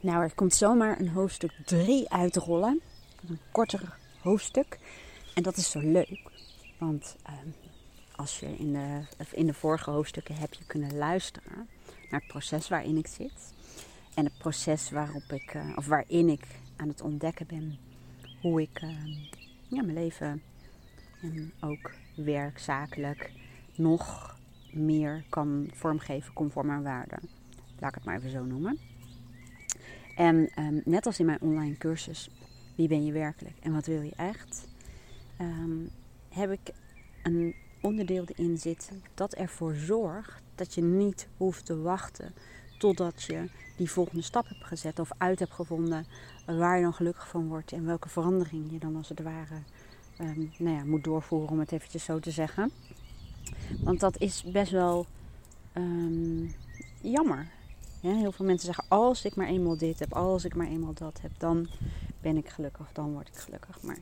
Nou, er komt zomaar een hoofdstuk 3 uitrollen. Een korter hoofdstuk. En dat is zo leuk. Want ehm, als je in de, in de vorige hoofdstukken heb je kunnen luisteren naar het proces waarin ik zit. En het proces waarop ik, uh, of waarin ik aan het ontdekken ben hoe ik uh, ja, mijn leven en ook werk, zakelijk nog meer kan vormgeven conform mijn waarden. Laat ik het maar even zo noemen. En um, net als in mijn online cursus, wie ben je werkelijk en wat wil je echt, um, heb ik een onderdeel erin zitten dat ervoor zorgt dat je niet hoeft te wachten totdat je die volgende stap hebt gezet of uit hebt gevonden waar je dan gelukkig van wordt en welke verandering je dan als het ware um, nou ja, moet doorvoeren, om het eventjes zo te zeggen. Want dat is best wel jammer. Heel veel mensen zeggen: als ik maar eenmaal dit heb, als ik maar eenmaal dat heb, dan ben ik gelukkig, dan word ik gelukkig. Maar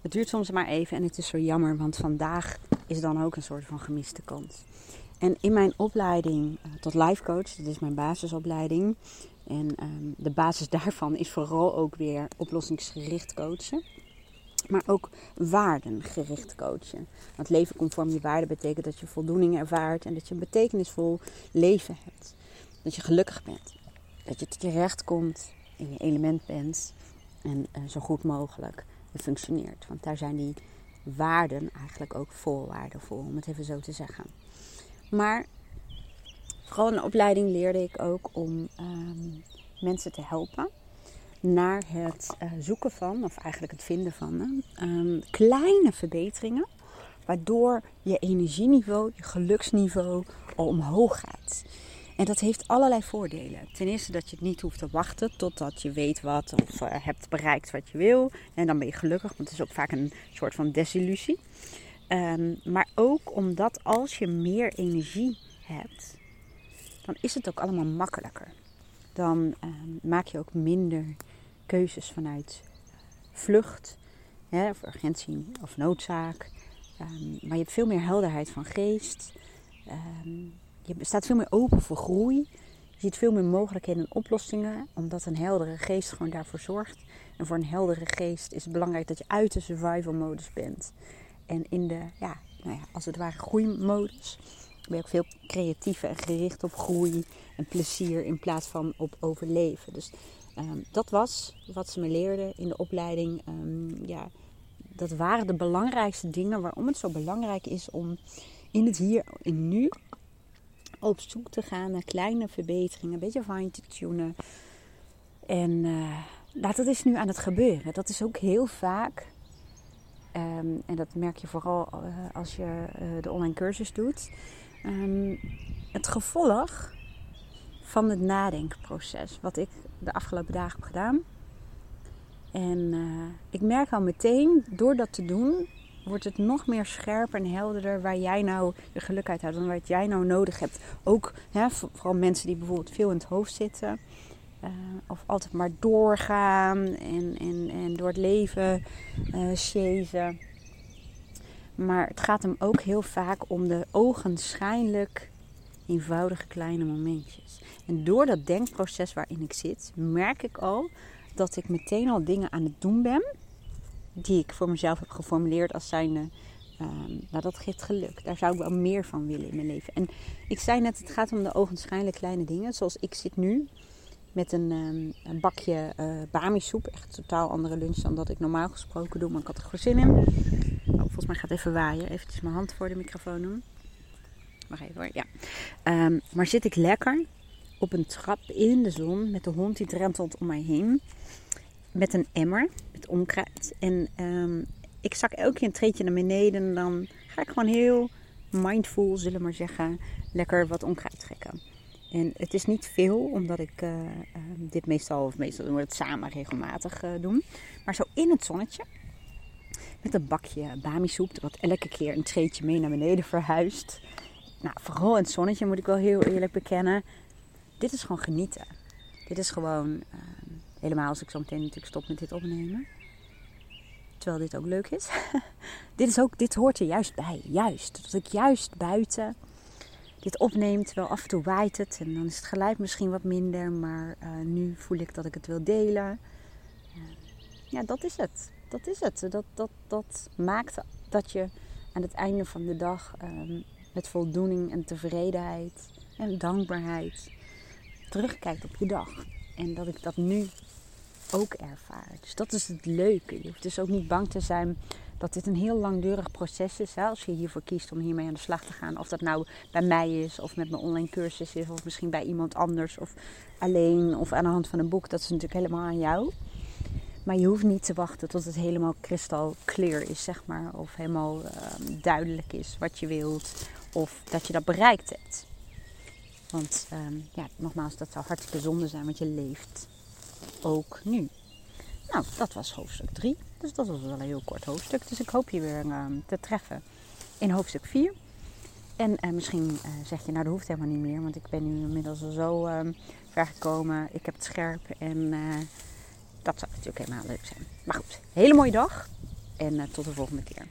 het duurt soms maar even en het is zo jammer, want vandaag is dan ook een soort van gemiste kans. En in mijn opleiding uh, tot life coach, dat is mijn basisopleiding. En um, de basis daarvan is vooral ook weer oplossingsgericht coachen. Maar ook waardengericht coachen. Want leven conform je waarden betekent dat je voldoening ervaart en dat je een betekenisvol leven hebt. Dat je gelukkig bent. Dat je terecht komt, in je element bent en uh, zo goed mogelijk functioneert. Want daar zijn die waarden eigenlijk ook voorwaarden voor, om het even zo te zeggen. Maar vooral de opleiding leerde ik ook om um, mensen te helpen naar het uh, zoeken van, of eigenlijk het vinden van, um, kleine verbeteringen. Waardoor je energieniveau, je geluksniveau al omhoog gaat. En dat heeft allerlei voordelen. Ten eerste dat je het niet hoeft te wachten totdat je weet wat of uh, hebt bereikt wat je wil. En dan ben je gelukkig, want het is ook vaak een soort van desillusie. Um, maar ook omdat als je meer energie hebt, dan is het ook allemaal makkelijker. Dan um, maak je ook minder keuzes vanuit vlucht, hè, of urgentie of noodzaak. Um, maar je hebt veel meer helderheid van geest. Je staat veel meer open voor groei. Je ziet veel meer mogelijkheden en oplossingen, omdat een heldere geest gewoon daarvoor zorgt. En voor een heldere geest is het belangrijk dat je uit de survival modus bent. En in de, ja, nou ja, als het ware groeimodus ben je ook veel creatiever en gericht op groei en plezier in plaats van op overleven. Dus um, dat was wat ze me leerden in de opleiding. Um, ja, dat waren de belangrijkste dingen waarom het zo belangrijk is om in het hier en nu op zoek te gaan naar kleine verbeteringen, een beetje fine te tunen. En uh, dat is nu aan het gebeuren. Dat is ook heel vaak Um, en dat merk je vooral uh, als je uh, de online cursus doet. Um, het gevolg van het nadenkproces, wat ik de afgelopen dagen heb gedaan. En ik merk al meteen, door dat te doen, wordt het nog meer scherper en helderder waar jij nou je geluk uit houdt en wat jij nou nodig hebt. Ook hè, vooral mensen die bijvoorbeeld veel in het hoofd zitten. Uh, of altijd maar doorgaan en, en, en door het leven uh, chasen. Maar het gaat hem ook heel vaak om de ogenschijnlijk eenvoudige kleine momentjes. En door dat denkproces waarin ik zit, merk ik al dat ik meteen al dingen aan het doen ben. Die ik voor mezelf heb geformuleerd als zijnde. Um, nou, dat geeft geluk. Daar zou ik wel meer van willen in mijn leven. En ik zei net, het gaat om de ogenschijnlijk kleine dingen. Zoals ik zit nu met een, um, een bakje uh, bami soep. Echt totaal andere lunch dan dat ik normaal gesproken doe. Maar ik had er gewoon zin in. Oh, volgens mij gaat het even waaien. Even mijn hand voor de microfoon doen. Wacht even hoor. Ja. Um, maar zit ik lekker op een trap in de zon met de hond die drentelt om mij heen. Met een emmer met onkruid. En um, ik zak elke keer een treetje naar beneden. En dan ga ik gewoon heel mindful, zullen we maar zeggen, lekker wat onkruid trekken. En het is niet veel, omdat ik uh, uh, dit meestal, of meestal doen we het samen regelmatig uh, doen. Maar zo in het zonnetje, met een bakje bami soep, wat elke keer een treetje mee naar beneden verhuist. Nou, vooral in het zonnetje moet ik wel heel eerlijk bekennen. Dit is gewoon genieten. Dit is gewoon, helemaal als ik zo meteen natuurlijk stop met dit opnemen. Terwijl dit ook leuk is. dit, is ook, dit hoort er juist bij. Juist. Dat ik juist buiten je het opneemt. Wel af en toe waait het en dan is het geluid misschien wat minder. Maar uh, nu voel ik dat ik het wil delen. Ja, dat is het. Dat is het. Dat, dat, dat maakt dat je aan het einde van de dag um, met voldoening en tevredenheid en dankbaarheid terugkijkt op je dag. En dat ik dat nu ook ervaar. Dus dat is het leuke. Je hoeft dus ook niet bang te zijn dat dit een heel langdurig proces is. Als je hiervoor kiest om hiermee aan de slag te gaan. Of dat nou bij mij is, of met mijn online cursus is, of misschien bij iemand anders, of alleen, of aan de hand van een boek. Dat is natuurlijk helemaal aan jou. Maar je hoeft niet te wachten tot het helemaal kristal clear is, zeg maar. Of helemaal uh, duidelijk is wat je wilt. Of dat je dat bereikt hebt. Want um, ja, nogmaals, dat zou hartstikke zonde zijn, want je leeft ook nu. Nou, dat was hoofdstuk 3. Dus dat was wel een heel kort hoofdstuk. Dus ik hoop je weer uh, te treffen in hoofdstuk 4. En uh, misschien uh, zeg je, nou dat hoeft helemaal niet meer. Want ik ben nu inmiddels al zo ehm, ver gekomen. Ik heb het scherp. En eh, dat zou natuurlijk helemaal leuk zijn. Maar goed, hele mooie dag. En tot de volgende keer.